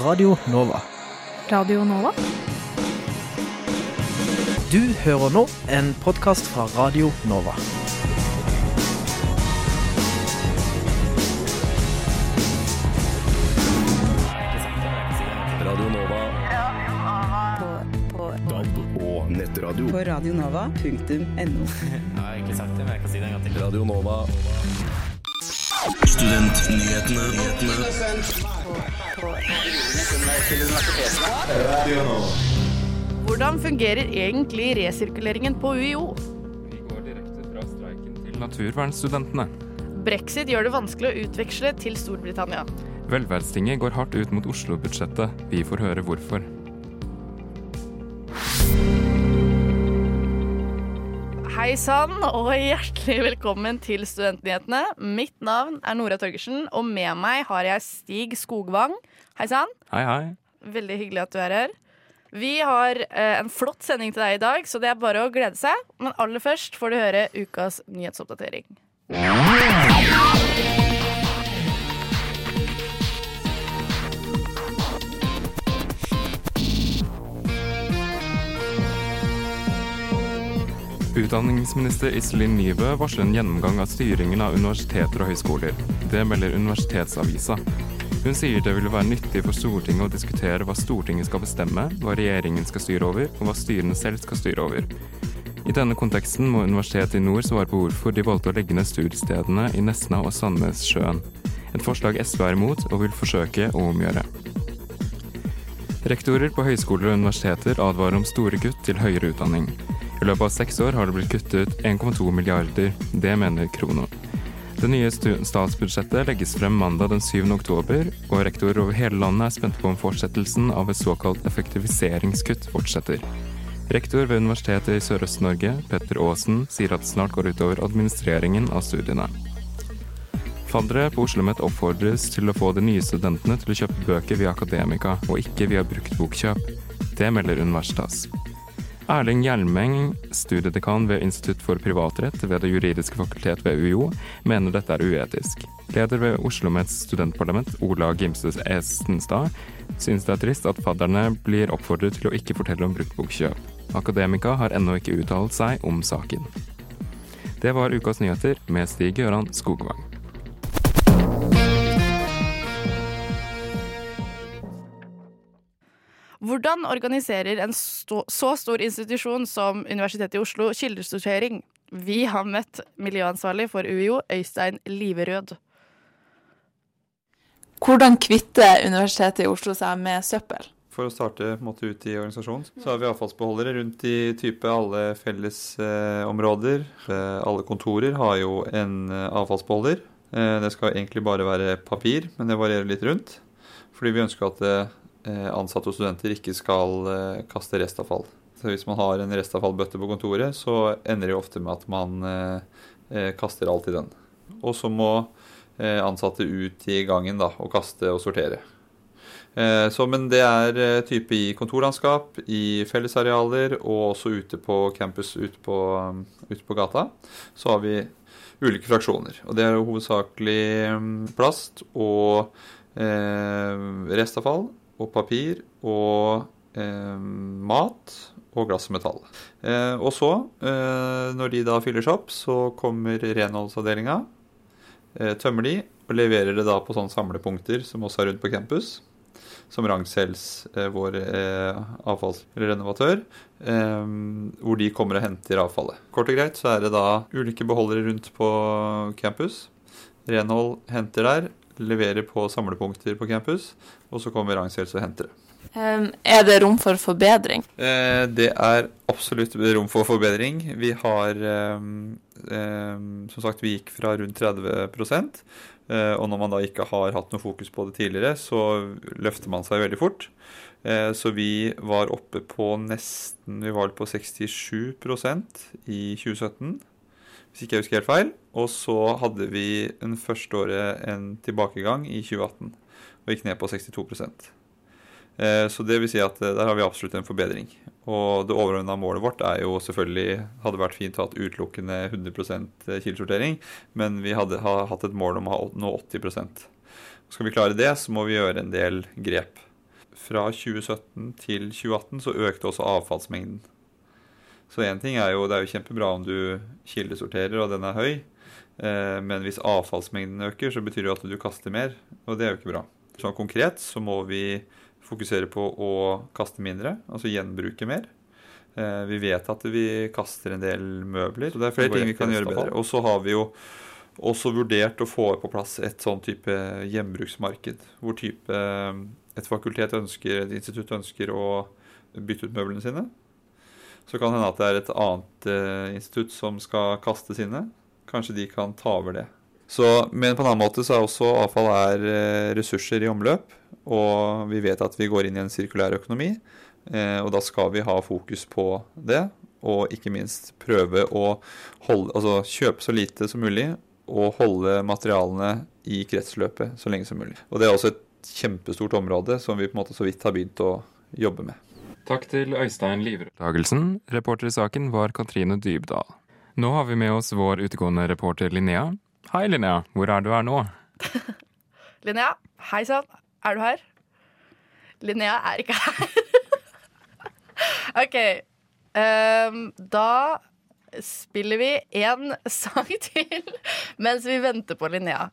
Radio Nova. Radio Nova? Du hører nå en podkast fra Radio Nova. Radio Nova. På, DAB og nettradio. på radionova.no. Radio Nova. Studentnyhetene. Hvordan fungerer egentlig resirkuleringen på UiO? Vi går direkte fra streiken til naturvernstudentene. Brexit gjør det vanskelig å utveksle til Storbritannia. Velferdstinget går hardt ut mot Oslo-budsjettet. Vi får høre hvorfor. Hei sann, og hjertelig velkommen til Studentnyhetene. Mitt navn er Nora Torgersen, og med meg har jeg Stig Skogvang. Hei sann. Hei, hei. Veldig hyggelig at du er her. Vi har eh, en flott sending til deg i dag, så det er bare å glede seg. Men aller først får du høre ukas nyhetsoppdatering. Utdanningsminister Iselin Nybø varsler en gjennomgang av styringen av universiteter og høyskoler. Det melder Universitetsavisa. Hun sier det vil være nyttig for Stortinget å diskutere hva Stortinget skal bestemme, hva regjeringen skal styre over, og hva styrene selv skal styre over. I denne konteksten må Universitetet i Nord svare på hvorfor de valgte å legge ned studiestedene i Nesna og Sandnessjøen. Et forslag SV er imot og vil forsøke å omgjøre. Rektorer på høyskoler og universiteter advarer om store kutt til høyere utdanning. I løpet av seks år har det blitt kuttet 1,2 milliarder. Det mener Krono. Det nye statsbudsjettet legges frem mandag den 7. oktober, og rektorer over hele landet er spente på om fortsettelsen av et såkalt effektiviseringskutt fortsetter. Rektor ved Universitetet i Sørøst-Norge, Petter Aasen, sier at det snart går utover administreringen av studiene. Faddere på Oslo OsloMet oppfordres til å få de nye studentene til å kjøpe bøker via Akademika, og ikke via bruktbokkjøp. Det melder Universitas. Erling Hjelmeng, studiedekan ved Institutt for privatrett ved Det juridiske fakultet ved UiO, mener dette er uetisk. Leder ved Oslo OsloMets studentparlament, Ola Gimse Estenstad, synes det er trist at fadderne blir oppfordret til å ikke fortelle om bruktbokkjøp. Akademika har ennå ikke uttalt seg om saken. Det var ukas nyheter med Stig Gøran Skogvang. Hvordan organiserer en så stor institusjon som Universitetet i Oslo kildesortering? Vi har møtt miljøansvarlig for UiO, Øystein Liverød. Hvordan kvitter Universitetet i Oslo seg med søppel? For å starte på en måte, ut i organisasjonen, så har vi avfallsbeholdere rundt i type alle fellesområder. Eh, eh, alle kontorer har jo en eh, avfallsbeholder. Eh, det skal egentlig bare være papir, men det varierer litt rundt. Fordi vi ønsker at eh, ansatte og studenter ikke skal eh, kaste restavfall. Så hvis man har en restavfallbøtte på kontoret, så ender det ofte med at man eh, eh, kaster alt i den. Og så må eh, ansatte ut i gangen da, og kaste og sortere. Eh, Så, men det er eh, type i kontorlandskap, i fellesarealer og også ute på campus ute på, ute på gata. Så har vi ulike fraksjoner. Og det er jo hovedsakelig um, plast og eh, restavfall og papir og eh, mat og glass og metall. Eh, og så, eh, når de da fyller seg opp, så kommer renholdsavdelinga, tømmer de og leverer det da på sånne samlepunkter som også er rundt på campus som Ragn-Sells, vår avfallsrenovatør, hvor de kommer og henter avfallet. Kort og greit så er det da ulike beholdere rundt på campus. Renhold henter der, leverer på samlepunkter på campus, og så kommer Ragn-Sells og henter det. Er det rom for forbedring? Eh, Det er absolutt rom for forbedring. Vi har Som sagt, vi gikk fra rundt 30 eh, og når man da ikke har hatt noe fokus på det tidligere, så løfter man seg veldig fort. Eh, Så vi var oppe på nesten Vi var på 67% i 2017, hvis ikke jeg husker helt feil. Og så hadde vi en første året en tilbakegang i 2018, og gikk ned på 62 Eh, Så det vil si at eh, der har vi absolutt en forbedring. Og det overordna målet vårt er jo selvfølgelig Hadde vært fint å ha utelukkende 100% kildesortering, men vi hadde ha hatt et mål om å nå 80% Skal vi klare det, så må vi gjøre en del grep. fra 2017 til 2018 så økte også avfallsmengden. Så én ting er jo Det er jo kjempebra om du kildesorterer og den er høy, eh, men hvis avfallsmengden øker, så betyr det at du kaster mer, og det er jo ikke bra. Sånn konkret så må vi fokusere på å kaste mindre, altså gjenbruke mer. Eh, Vi vet at vi kaster en del møbler, så det er flere ting vi kan gjøre bedre. Og så har vi jo også vurdert å få på plass et sånn type gjenbruksmarked, hvor type eh, et fakultet ønsker, et institutt ønsker å bytte ut møblene sine. Så kan det hende at det er et annet eh, institutt som skal kaste sine. Kanskje de kan ta over det. Så, men på en annen måte så er også avfall er eh, ressurser i omløp. Og vi vet at vi går inn i en sirkulær økonomi. Eh, og da skal vi ha fokus på det. Og ikke minst prøve å holde, altså kjøpe så lite som mulig. Og holde materialene i kretsløpet så lenge som mulig. Og det er også et kjempestort område som vi på en måte så vidt har begynt å jobbe med. Takk til Øystein Livrød. Reporter i saken var Katrine Dybdahl. Nå har vi med oss vår utegående reporter Linnea. Hei, Linnea. Hvor er du her nå? Linnea, hei sann. Er du her? Linnea er ikke her. OK. Um, da spiller vi én sang til mens vi venter på Linnea.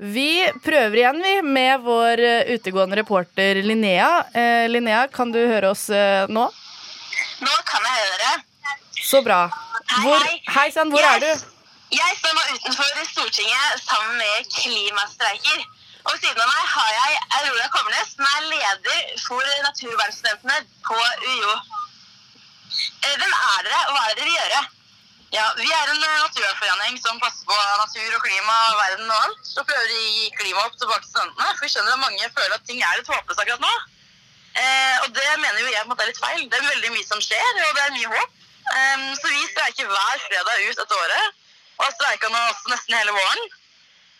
Vi prøver igjen, vi, med vår eh, utegående reporter Linnea. Eh, Linnea, kan du høre oss eh, nå? Nå kan jeg høre. Så bra. Hvor, hei. hei sann, hvor er du? Jeg står nå utenfor Stortinget sammen med klimastreiker. Og ved siden av meg har jeg Aurora Komnes, som er leder for naturvernstudentene på UiO. Eh, Hvem er dere, og hva er det dere vil gjøre? Ja, Vi er en eh, naturvernforening som passer på natur og klima og verden og alt. Og prøver å gi klimahopp tilbake til studentene. For vi skjønner at mange føler at ting er litt håpløst akkurat nå. Eh, og det mener jo jeg på en måte er litt feil. Det er veldig mye som skjer, og det er mye håp. Em, så vi streiker hver fredag ut dette året, og har streika nå også nesten hele våren.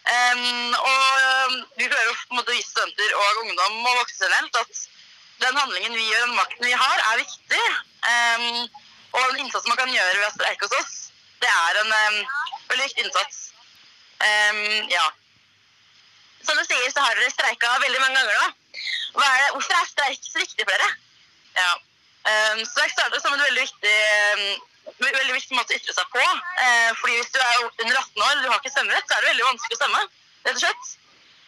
Um, og em, vi prøver å på en måte vise studenter og ungdom og voksne generelt at den handlingen vi gjør, den makten vi har, er viktig. Um, og den innsatsen man kan gjøre ved å streike hos oss, det er en veldig viktig innsats. Ja. Som du sier, så har dere streika veldig mange ganger nå. Hvorfor er streik så viktig for dere? Ja. Um, jeg startet som en veldig viktig, um, veldig viktig måte å ytre seg på. Eh, fordi hvis du er under 18 år og du har ikke stemmerett, så er det veldig vanskelig å stemme. rett og slett.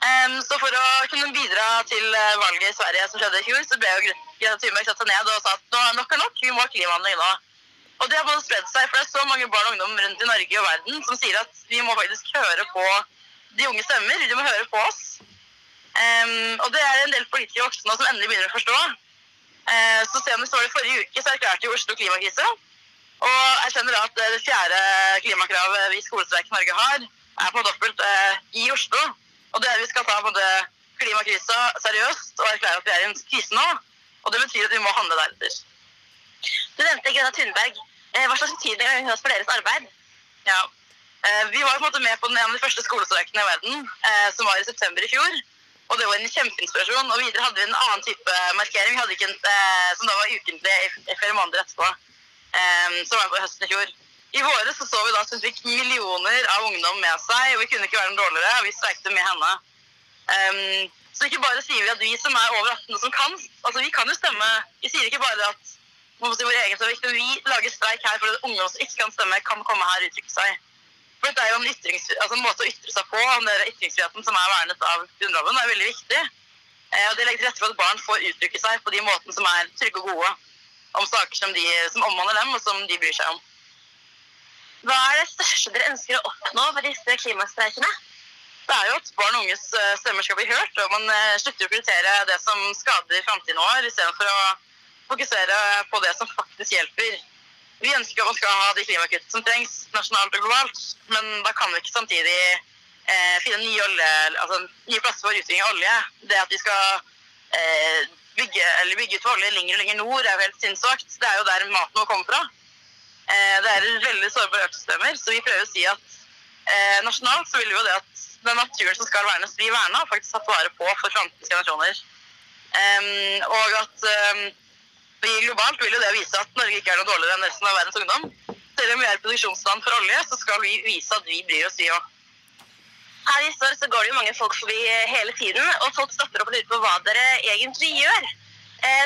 Um, så for å kunne bidra til eh, valget i Sverige som skjedde i fjor, så ble jo Greta Thunberg satt ned og sa at nå, nok er nok, vi må ha klimahandling nå. Og det har både spredd seg, for det er så mange barn og ungdom rundt i Norge og verden som sier at vi må faktisk høre på de unge stemmer, de må høre på oss. Um, og det er en del politikere voksne som endelig begynner å forstå. Eh, så senest var det forrige uke så erklærte jo Oslo klimakrise. Og jeg da at det fjerde klimakravet vi i Skolestreik Norge har, er på dobbelt eh, i Oslo. Og det er vi skal ta både klimakrisa seriøst og erklære at vi er i en krise nå. Og det betyr at vi må handle deretter. Du nevnte Greta Thunberg. Eh, hva slags betydning har hun hatt for deres arbeid? Ja. Eh, vi var på en måte med på den en av de første skolestreikene i verden, eh, som var i september i fjor. Og det var en kjempeinspirasjon. Og videre hadde vi en annen type markering. Vi en, eh, som da var ukentlig flere måneder etterpå. Eh, som var på høsten i fjor. I våre så så vi da at hun fikk millioner av ungdom med seg, og vi kunne ikke være noe dårligere. og Vi streikte med henne. Um, så ikke bare sier vi at vi som er over 18 og som kan Altså, vi kan jo stemme. Vi sier ikke bare at si vår egen stemme, vi lager streik her for at ungdom som ikke kan stemme, kan komme her og uttrykke seg. For dette er jo en, altså måte å ytre seg på, den ytringsfriheten som er vernet av Grunnloven, er veldig viktig. Eh, og Det legger til rette for at barn får uttrykke seg på de måtene som er trygge og gode, om saker som, de, som omhandler dem, og som de bryr seg om. Hva er det største dere ønsker å oppnå ved disse klimastreikene? Det er jo at barn og unges eh, stemmer skal bli hørt, og man eh, slutter å prioritere det som skader framtiden vår, istedenfor å fokusere på det som faktisk hjelper. Vi ønsker at man skal ha de klimakutt som trengs nasjonalt og globalt, men da kan vi ikke samtidig eh, finne nye, olje, altså, nye plasser for utvinning av olje. Det at vi skal eh, bygge, bygge ut olje lenger og lenger nord, er jo helt sinnssvakt. Det er jo der maten må komme fra. Eh, det er veldig sårbare økosystemer, så vi prøver å si at eh, nasjonalt så vil vi jo det at den naturen som skal vernes, blir verna og faktisk tatt vare på for framtidens generasjoner. Um, og at em, vi globalt vil jo det vise at Norge ikke er noe dårligere enn resten av verdens ungdom. Selv om vi er produksjonsland for olje, så skal vi vise at vi bryr oss, vi òg. Her i Stord så går det jo mange folk forbi hele tiden, og folk stopper opp og lurer på hva dere egentlig gjør.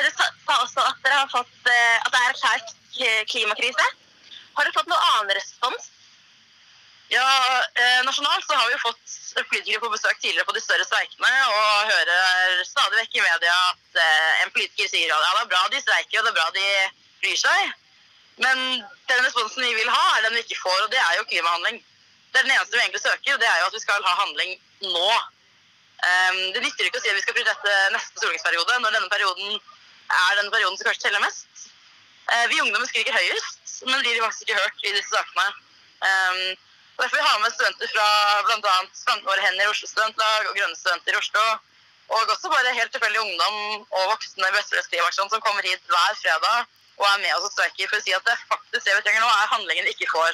Du sa også at dere har fått eh, at det er erklært klimakrise. Har dere fått noen annen respons? Ja, eh, Nasjonalt så har vi jo fått politikere på besøk tidligere på de større streikene og hører stadig vekk i media at eh, en politiker sier at ja, det er bra de streiker og det er bra de bryr seg. Men den responsen vi vil ha, er den vi ikke får, og det er jo klimahandling. Det er den eneste vi egentlig søker, og det er jo at vi skal ha handling nå. Um, det nytter ikke å si at vi skal prioritere neste stortingsperiode, når denne perioden er den perioden som kanskje teller mest. Uh, vi ungdommer skriker høyest, men blir faktisk ikke hørt i disse sakene. Um, derfor vi har med studenter fra bl.a. Våre Hender i Oslo Studentlag og Grønne Studenter i Oslo. Og også bare helt tilfeldig ungdom og voksne i som kommer hit hver fredag og er med oss og streiker for å si at det faktisk det vi trenger nå, er handlingen vi ikke får.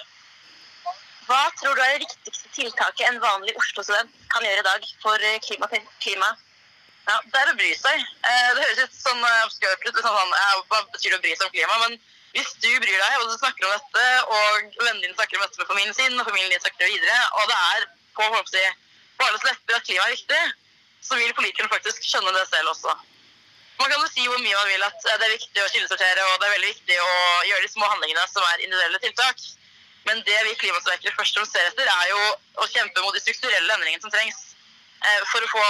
Hva tror du er det viktigste tiltaket en vanlig Oslo-student kan gjøre i dag for eh, klima? klima? Ja, det er å bry seg. Eh, Det høres litt sånn eh, obskurt ut. Sånn, ja, hva betyr det å bry seg om klima? Men hvis du bryr deg, og du snakker om dette, og vennene dine snakker om dette med familien sin, og familien din snakker det videre, og det er på si, på alles lepper at klima er viktig, så vil politikerne faktisk skjønne det selv også. Man kan jo si hvor mye man vil at eh, det er viktig å kildesortere, og det er veldig viktig å gjøre de små handlingene som er individuelle tiltak. Men det vi klimastreikere først og fremst ser etter, er jo å kjempe mot de strukturelle endringene som trengs eh, for å få,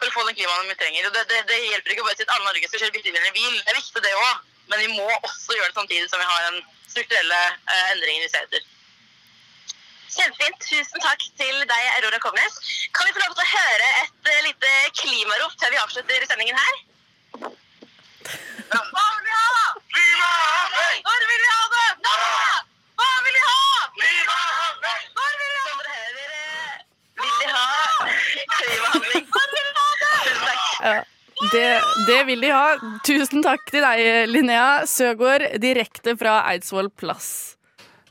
for å få den klimaen vi trenger. Og det, det, det hjelper ikke bare si at alle Norge skal kjøre biler i bil. Det er viktig det òg, men vi må også gjøre det samtidig som vi har den strukturelle eh, endringen vi ser etter. Kjempefint. Tusen takk til deg, Aurora Kovnes. Kan vi få lov til å høre et uh, lite klimarop før vi avslutter sendingen her? Hva vil vi ha? Klima! Når vil vi ha det? Nå! Hva vil vi ha? Klima! Når vil vi ha det? Vil de ha klimahandling. Når vil vi ha det? Tusen takk. Det, det vil de ha. Tusen takk til deg, Linnea Søgaard, direkte fra Eidsvoll plass.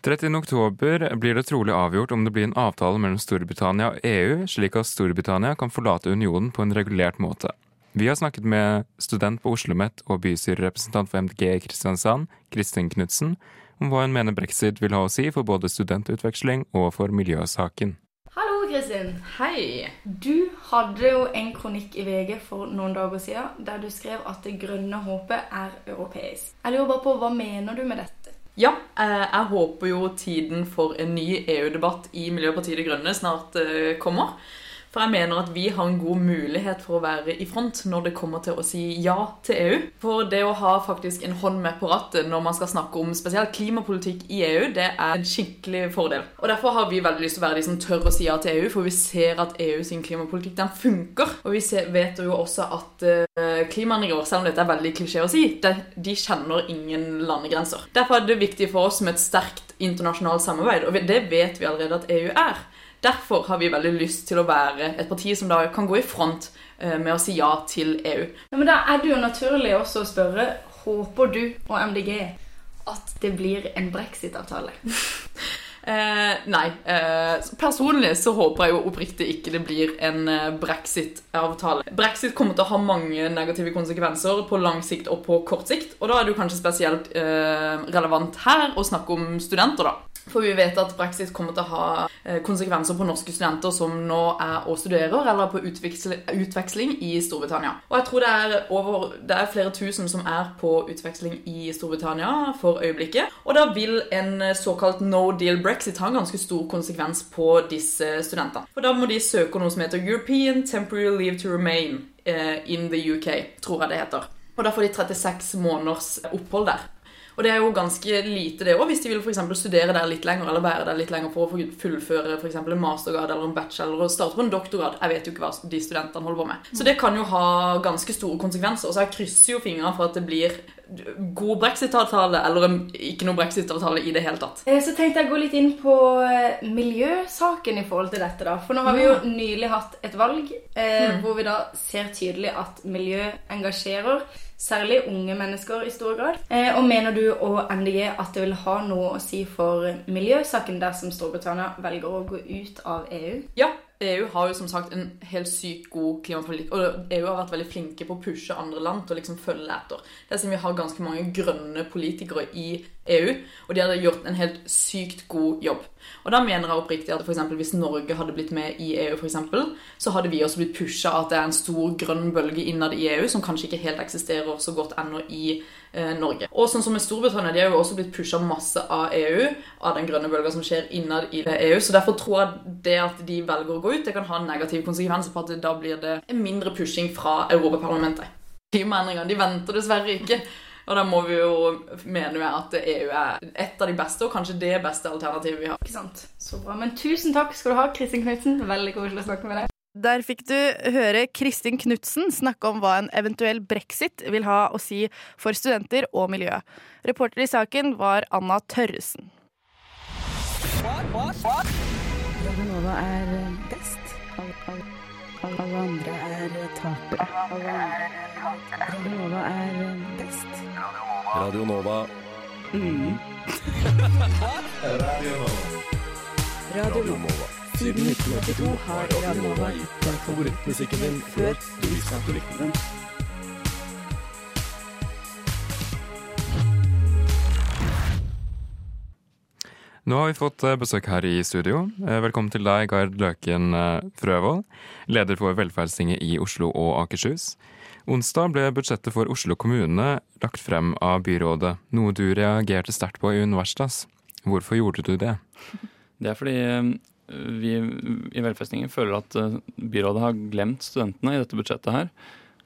30. oktober blir det trolig avgjort om det blir en avtale mellom Storbritannia og EU, slik at Storbritannia kan forlate unionen på en regulert måte. Vi har snakket med student på Oslo OsloMet og bystyrerepresentant for MDG i Kristiansand, Kristin Knutsen, om hva hun mener brexit vil ha å si for både studentutveksling og for miljøsaken. Kristin. Hei. Du hadde jo en kronikk i VG for noen dager siden der du skrev at det grønne håpet er europeisk. Jeg lurer bare på, hva mener du med dette? Ja, eh, jeg håper jo tiden for en ny EU-debatt i Miljøpartiet De Grønne snart eh, kommer. For jeg mener at vi har en god mulighet for å være i front når det kommer til å si ja til EU. For det å ha faktisk en hånd med på rattet når man skal snakke om spesielt klimapolitikk i EU, det er en skikkelig fordel. Og Derfor har vi veldig lyst til å være de som tør å si ja til EU, for vi ser at EU sin klimapolitikk den funker. Og vi vet jo også at uh, klimaendringer, selv om dette er veldig klisjé å si, de kjenner ingen landegrenser. Derfor er det viktig for oss med et sterkt internasjonalt samarbeid, og det vet vi allerede at EU er. Derfor har vi veldig lyst til å være et parti som da kan gå i front eh, med å si ja til EU. Ja, men Da er det jo naturlig også å spørre Håper du og MDG at det blir en brexit-avtale? Eh, nei. Eh, personlig så håper jeg jo oppriktig ikke det blir en eh, brexit-avtale. Brexit kommer til å ha mange negative konsekvenser på lang sikt og på kort sikt. Og da er det jo kanskje spesielt eh, relevant her å snakke om studenter, da. For vi vet at brexit kommer til å ha eh, konsekvenser på norske studenter som nå er og studerer, eller på utveksling, i Storbritannia. Og jeg tror det er, over, det er flere tusen som er på utveksling i Storbritannia for øyeblikket. Og da vil en såkalt no deal brexit har en ganske stor konsekvens på disse studentene. For da må de søke noe som heter European Temporary Leave to Remain eh, in the UK, tror jeg det heter. Og da får de 36 måneders opphold der. Og det er jo ganske lite det òg, hvis de vil for studere der litt lenger, eller være der litt lenger for å fullføre for en mastergrad eller en bachelor og starte på en doktorgrad. Jeg vet jo ikke hva de studentene holder på med. Så det kan jo ha ganske store konsekvenser. Og så jeg krysser jo fingrene for at det blir god brexit-avtale, eller ikke noe brexit-avtale i det hele tatt. Eh, Så tenkte jeg å gå litt inn på eh, miljøsaken i forhold til dette. da. For nå har vi jo nylig hatt et valg eh, hvor vi da ser tydelig at miljø engasjerer. Særlig unge mennesker i stor grad. Eh, og mener du og MDG at det vil ha noe å si for miljøsaken dersom Storbritannia velger å gå ut av EU? Ja, EU har jo som sagt en helt sykt god klimapolitikk. Og EU har vært veldig flinke på å pushe andre land til å liksom følge etter. Det er siden vi har ganske mange grønne politikere i EU, og de hadde gjort en helt sykt god jobb. Og da mener jeg oppriktig at for eksempel, hvis Norge hadde blitt med i EU, for eksempel, så hadde vi også blitt pusha at det er en stor grønn bølge innad i EU, som kanskje ikke helt eksisterer så godt ennå i eh, Norge. Og sånn som med Storbritannia, de har jo også blitt pusha masse av EU, av den grønne bølga som skjer innad i EU, så derfor tror jeg det at de velger å gå ut, det kan ha en negativ konsekvens på at da blir det en mindre pushing fra Europaparlamentet. Klimaendringene de venter dessverre ikke. Og da må vi jo mene at EU er et av de beste, og kanskje det beste alternativet vi har. Ikke sant? Så bra. Men tusen takk skal du ha, Kristin Knutsen. Veldig koselig å snakke med deg. Der fikk du høre Kristin Knutsen snakke om hva en eventuell brexit vil ha å si for studenter og miljø. Reporter i saken var Anna Tørresen. Radionova er best. Alle andre er tapere. Radionova er best. Radio Nova. Mm. Radio Nova. Siden 1982 har Radio Nova gitt deg favorittmusikken din før du visste at du likte den. Nå har vi fått eh, besøk her i studio. Eh, Velkommen til deg, Gard Løken eh, Frøvold, leder for Velferdstinget i Oslo og Akershus. Onsdag ble budsjettet for Oslo kommune lagt frem av byrådet, noe du reagerte sterkt på i Universitas. Hvorfor gjorde du det? Det er fordi vi i Velfestningen føler at eh, byrådet har glemt studentene i dette budsjettet her.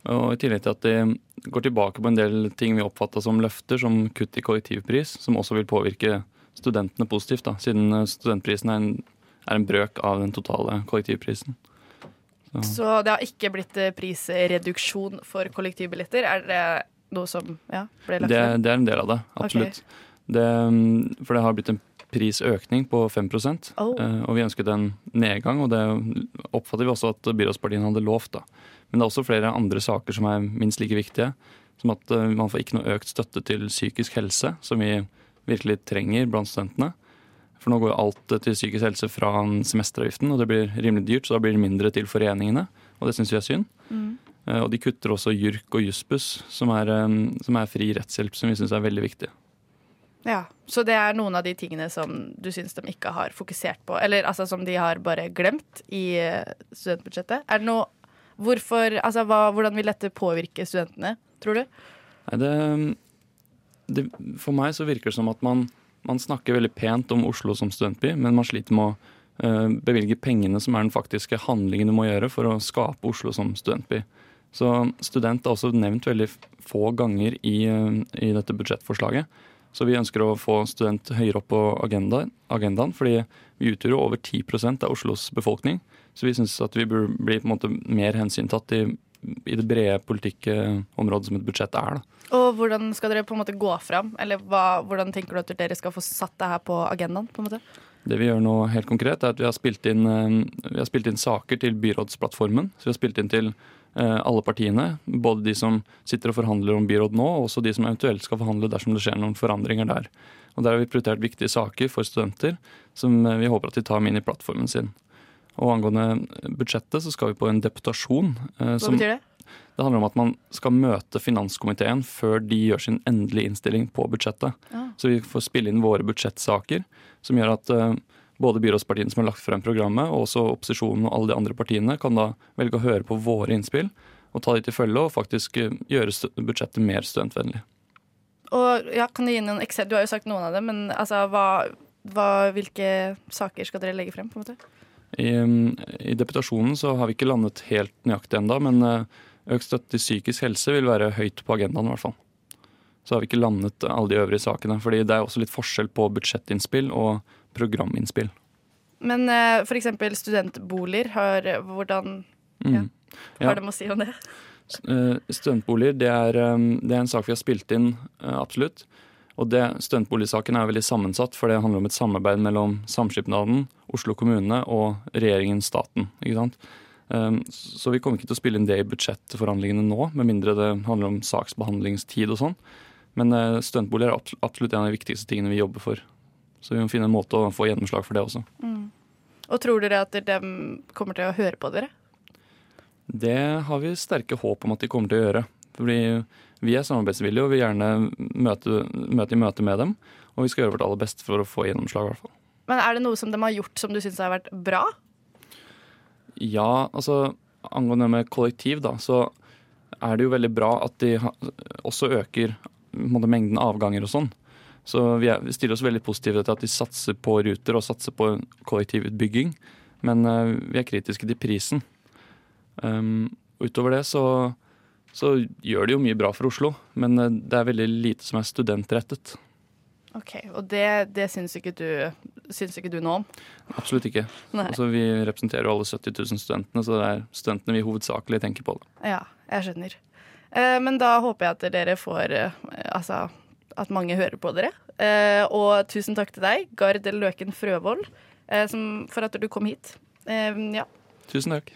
Og i tillegg til at de går tilbake på en del ting vi oppfatta som løfter, som kutt i kollektivpris, som også vil påvirke studentene positivt, da, siden eh, studentprisen er en, er en brøk av den totale kollektivprisen. Så det har ikke blitt eh, prisreduksjon for kollektivbilletter? Er det noe som ja, ble lagt Det, frem? det er en del av det, absolutt. Det, mm, for det har blitt en prisøkning på 5 Oh. eh, og vi ønsket en nedgang, og det oppfatter vi også at byrådspartiene hadde lovt. da. Men det er også flere andre saker som er minst like viktige. Som at eh, man får ikke noe økt støtte til psykisk helse, som vi virkelig trenger blant studentene. For nå går alt til psykisk helse fra semesteravgiften, og det blir rimelig dyrt, så da blir det mindre til foreningene, og det syns vi er synd. Mm. Eh, Og de kutter også JURK og Jussbuss, som er, eh, som er fri rettshjelp, som vi syns er veldig viktig. Ja, Så det er noen av de tingene som du syns de ikke har fokusert på, eller altså som de har bare glemt i eh, studentbudsjettet? Er det noe Hvorfor, altså hva, Hvordan vil dette påvirke studentene, tror du? Nei, det, det, for meg så virker det som at man, man snakker veldig pent om Oslo som studentby, men man sliter med å eh, bevilge pengene som er den faktiske handlingen du må gjøre for å skape Oslo som studentby. Så student er også nevnt veldig få ganger i, eh, i dette budsjettforslaget. Så vi ønsker å få student høyere opp på agendaen, agendaen fordi vi utgjør jo over 10 av Oslos befolkning. Så vi syns at vi burde bli på en måte mer hensyntatt i, i det brede politikkområdet som et budsjett er. Da. Og hvordan skal dere på en måte gå fram? Eller hva, hvordan tenker du at dere skal få satt det her på agendaen? på en måte? Det vi gjør nå helt konkret, er at vi har spilt inn, eh, vi har spilt inn saker til byrådsplattformen. Så vi har spilt inn til alle partiene. Både de som sitter og forhandler om byråd nå, og også de som eventuelt skal forhandle dersom det skjer noen forandringer der. Og Der har vi prioritert viktige saker for studenter, som eh, vi håper at de tar med inn i plattformen sin. Og angående budsjettet så skal vi på en deputasjon. eh, Hva som- betyr det? Det handler om at man skal møte finanskomiteen før de gjør sin endelige innstilling på budsjettet. Ja. Så vi får spille inn våre budsjettsaker, som gjør at eh, både byrådspartiene som har lagt frem programmet, og også opposisjonen og alle de andre partiene kan da velge å høre på våre innspill og ta de til følge og faktisk eh, gjøre budsjettet mer studentvennlig. Og ja, kan Du gi noen eksempler? Du har jo sagt noen av dem, men altså, hva, hva, hvilke saker skal dere legge frem? på en måte? I, I deputasjonen så har vi ikke landet helt nøyaktig enda, men eh, økt støtte til psykisk helse vil være høyt på agendaen i hvert fall. Så har vi ikke landet alle de øvrige sakene, fordi det er også litt forskjell på budsjettinnspill og programinnspill. Men uh, for eksempel studentboliger, har, hvordan ja, Mm. Ja. har de å si om det? Eh, Studentboliger det er, eh, det er en sak vi har spilt inn, eh, absolutt. Og det, Studentboligsaken er veldig sammensatt, for det handler om et samarbeid mellom Samskipnaden, Oslo kommune og regjeringen, staten. ikke sant? Eh, Så vi kommer ikke til å spille inn det i budsjettforhandlingene nå, med mindre det handler om saksbehandlingstid og sånn. Men eh, studentboliger er absolutt en av de viktigste tingene vi jobber for. Så vi må finne en måte å få gjennomslag for det også. Mm. Og tror dere at de kommer til å høre på dere? Det har vi sterke håp om at de kommer til å gjøre. Fordi vi er samarbeidsvillige og vil gjerne møte, møte i møte med dem. Og vi skal gjøre vårt aller beste for å få gjennomslag, i hvert fall. Men er det noe som de har gjort som du syns har vært bra? Ja, altså angående med kollektiv, da, så er det jo veldig bra at de også øker måte, mengden avganger og sånn. Så vi, er, vi stiller oss veldig positive til at de satser på ruter og satser på kollektivutbygging. Men uh, vi er kritiske til prisen. Um, utover det så, så gjør de jo mye bra for Oslo, men uh, det er veldig lite som er studentrettet. Ok, Og det, det syns, ikke du, syns ikke du noe om? Absolutt ikke. Altså, vi representerer jo alle 70 000 studentene, så det er studentene vi hovedsakelig tenker på. Det. Ja, jeg skjønner. Uh, men da håper jeg at dere får Altså at mange hører på dere. Eh, og tusen takk til deg, Gard Løken Frøvold, eh, som, for at du kom hit. Eh, ja. Tusen takk.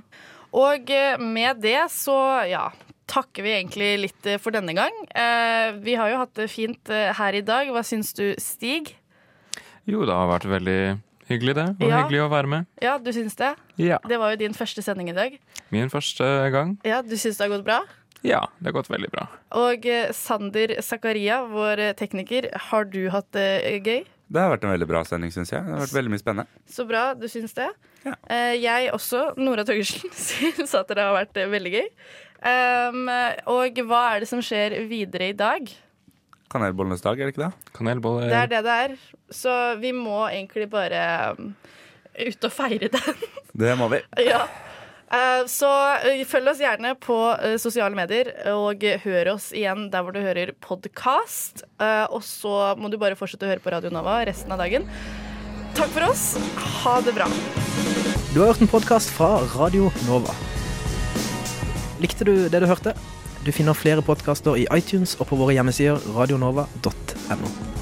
Og med det så ja, takker vi egentlig litt for denne gang. Eh, vi har jo hatt det fint her i dag. Hva syns du, Stig? Jo, det har vært veldig hyggelig, det. Og Ja. hyggelig å være med. Ja, du syns det? Ja. Det var jo din første sending i dag. Min første gang. Ja, Du syns det har gått bra? Ja, det har gått veldig bra. Og eh, Sander Zakaria, vår eh, tekniker, har du hatt det gøy? Det har vært en veldig bra sending, syns jeg. Det har vært veldig mye spennende. Så bra, du syns det. Ja. Jeg også, Nora Torgersen, syns at det har vært eh, veldig gøy. Um, og hva er det som skjer videre i dag? Kanelbollenes dag, er det ikke det? Kanelboller Det er det det er. Så vi må egentlig bare um, ut og feire den. Det må vi. ja. Eh, Så eh, følg oss gjerne på eh, sosiale medier, og hør oss igjen der hvor du hører podkast. Og så må du bare fortsette å høre på Radio Nova resten av dagen. Takk for oss. Ha det bra. Du har hørt en podkast fra Radio Nova. Likte du det du hørte? Du finner flere podkaster i iTunes og på våre hjemmesider radionova.no.